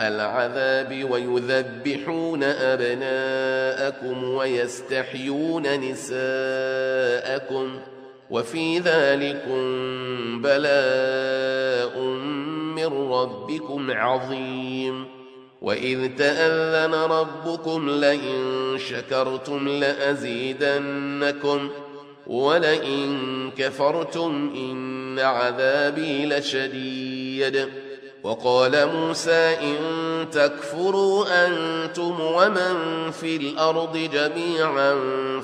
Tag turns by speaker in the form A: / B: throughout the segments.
A: العذاب ويذبحون أبناءكم ويستحيون نساءكم وفي ذلكم بلاء من ربكم عظيم وإذ تأذن ربكم لئن شكرتم لأزيدنكم ولئن كفرتم إن عذابي لشديد وقال موسى إن تكفروا أنتم ومن في الأرض جميعا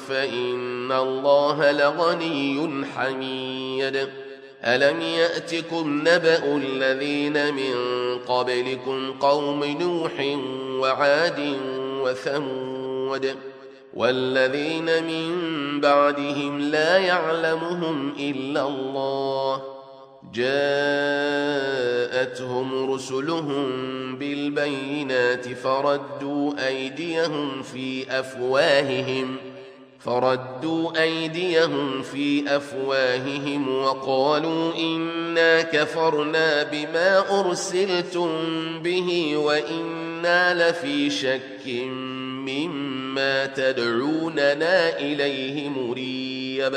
A: فإن الله لغني حميد. ألم يأتكم نبأ الذين من قبلكم قوم نوح وعاد وثمود والذين من بعدهم لا يعلمهم إلا الله جاءتهم رسلهم بالبينات فردوا أيديهم في أفواههم فردوا أيديهم في أفواههم وقالوا إنا كفرنا بما أرسلتم به وإنا لفي شك مما تدعوننا إليه مريب.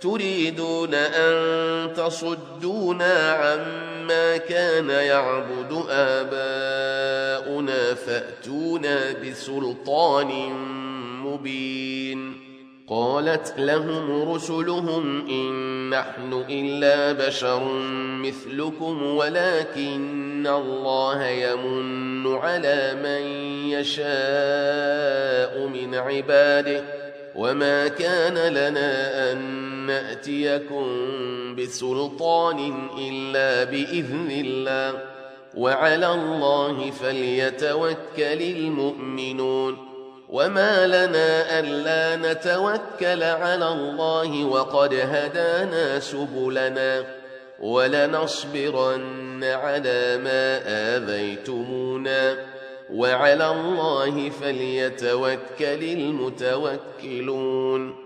A: تريدون أن تصدونا عما كان يعبد آباؤنا فأتونا بسلطان مبين. قالت لهم رسلهم إن نحن إلا بشر مثلكم ولكن الله يمن على من يشاء من عباده. وما كان لنا أن نأتيكم بسلطان إلا بإذن الله وعلى الله فليتوكل المؤمنون. وما لنا ألا نتوكل على الله وقد هدانا سبلنا ولنصبرن على ما آذيتمونا. وعلى الله فليتوكل المتوكلون.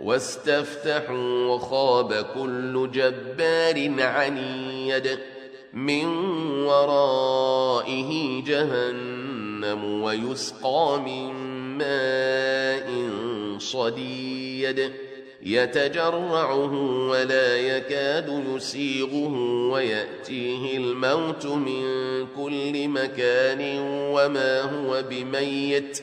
A: واستفتحوا وخاب كل جبار عنيد من ورائه جهنم ويسقى من ماء صديد. يتجرعه ولا يكاد يسيغه ويأتيه الموت من كل مكان وما هو بميت.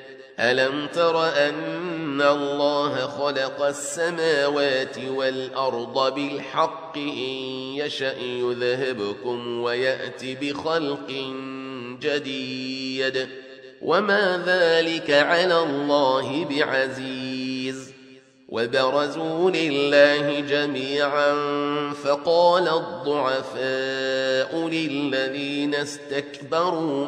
A: ألم تر أن الله خلق السماوات والأرض بالحق إن يشأ يذهبكم ويأتي بخلق جديد وما ذلك على الله بعزيز وبرزوا لله جميعا فقال الضعفاء للذين استكبروا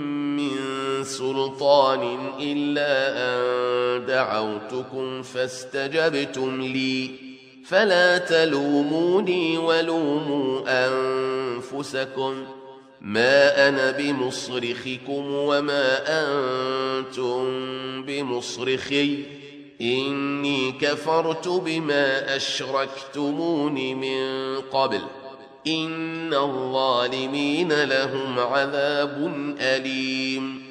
A: سلطان إلا أن دعوتكم فاستجبتم لي. فلا تلوموني ولوموا أنفسكم. ما أنا بمصرخكم وما أنتم بمصرخي. إني كفرت بما أشركتمون من قبل. إن الظالمين لهم عذاب أليم.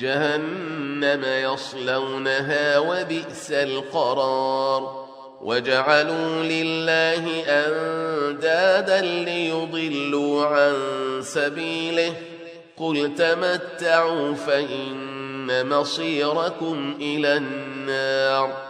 A: جهنم يصلونها وبئس القرار. وجعلوا لله أندادا ليضلوا عن سبيله. قل تمتعوا فإن مصيركم إلى النار.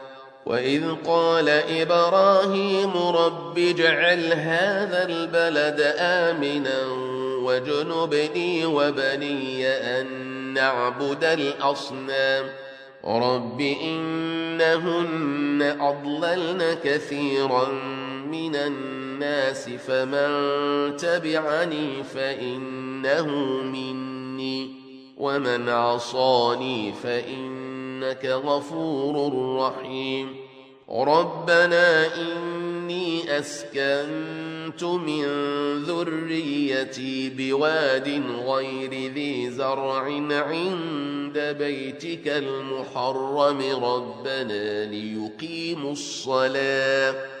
A: وإذ قال إبراهيم رب اجعل هذا البلد آمنا واجنبني وبني أن نعبد الأصنام. رب إنهن أضللن كثيرا من الناس فمن تبعني فإنه مني ومن عصاني فإنه إنك غفور رحيم. ربنا إني أسكنت من ذريتي بواد غير ذي زرع عند بيتك المحرم. ربنا ليقيموا الصلاة.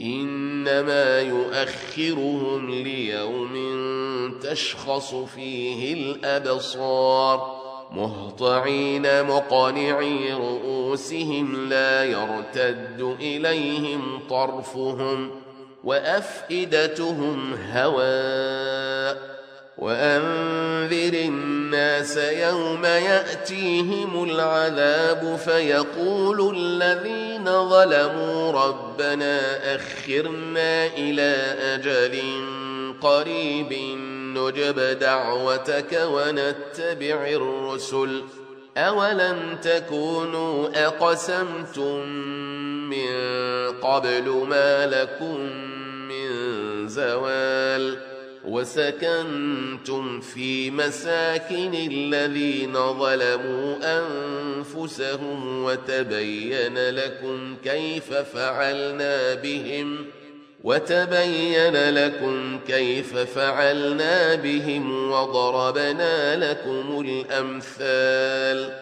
A: إنما يؤخرهم ليوم تشخص فيه الأبصار مهطعين مقنعي رؤوسهم لا يرتد إليهم طرفهم وأفئدتهم هواء وأنذر الناس يوم يأتيهم العذاب فيقول الذين ظلموا ربنا أخرنا إلى أجل قريب نجب دعوتك ونتبع الرسل أولم تكونوا أقسمتم من قبل ما لكم من زوال وسكنتم في مساكن الذين ظلموا أنفسهم وتبين لكم كيف فعلنا بهم ۖ وتبين لكم كيف فعلنا بهم وضربنا لكم الأمثال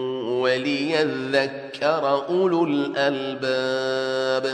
A: وليذكر أولو الألباب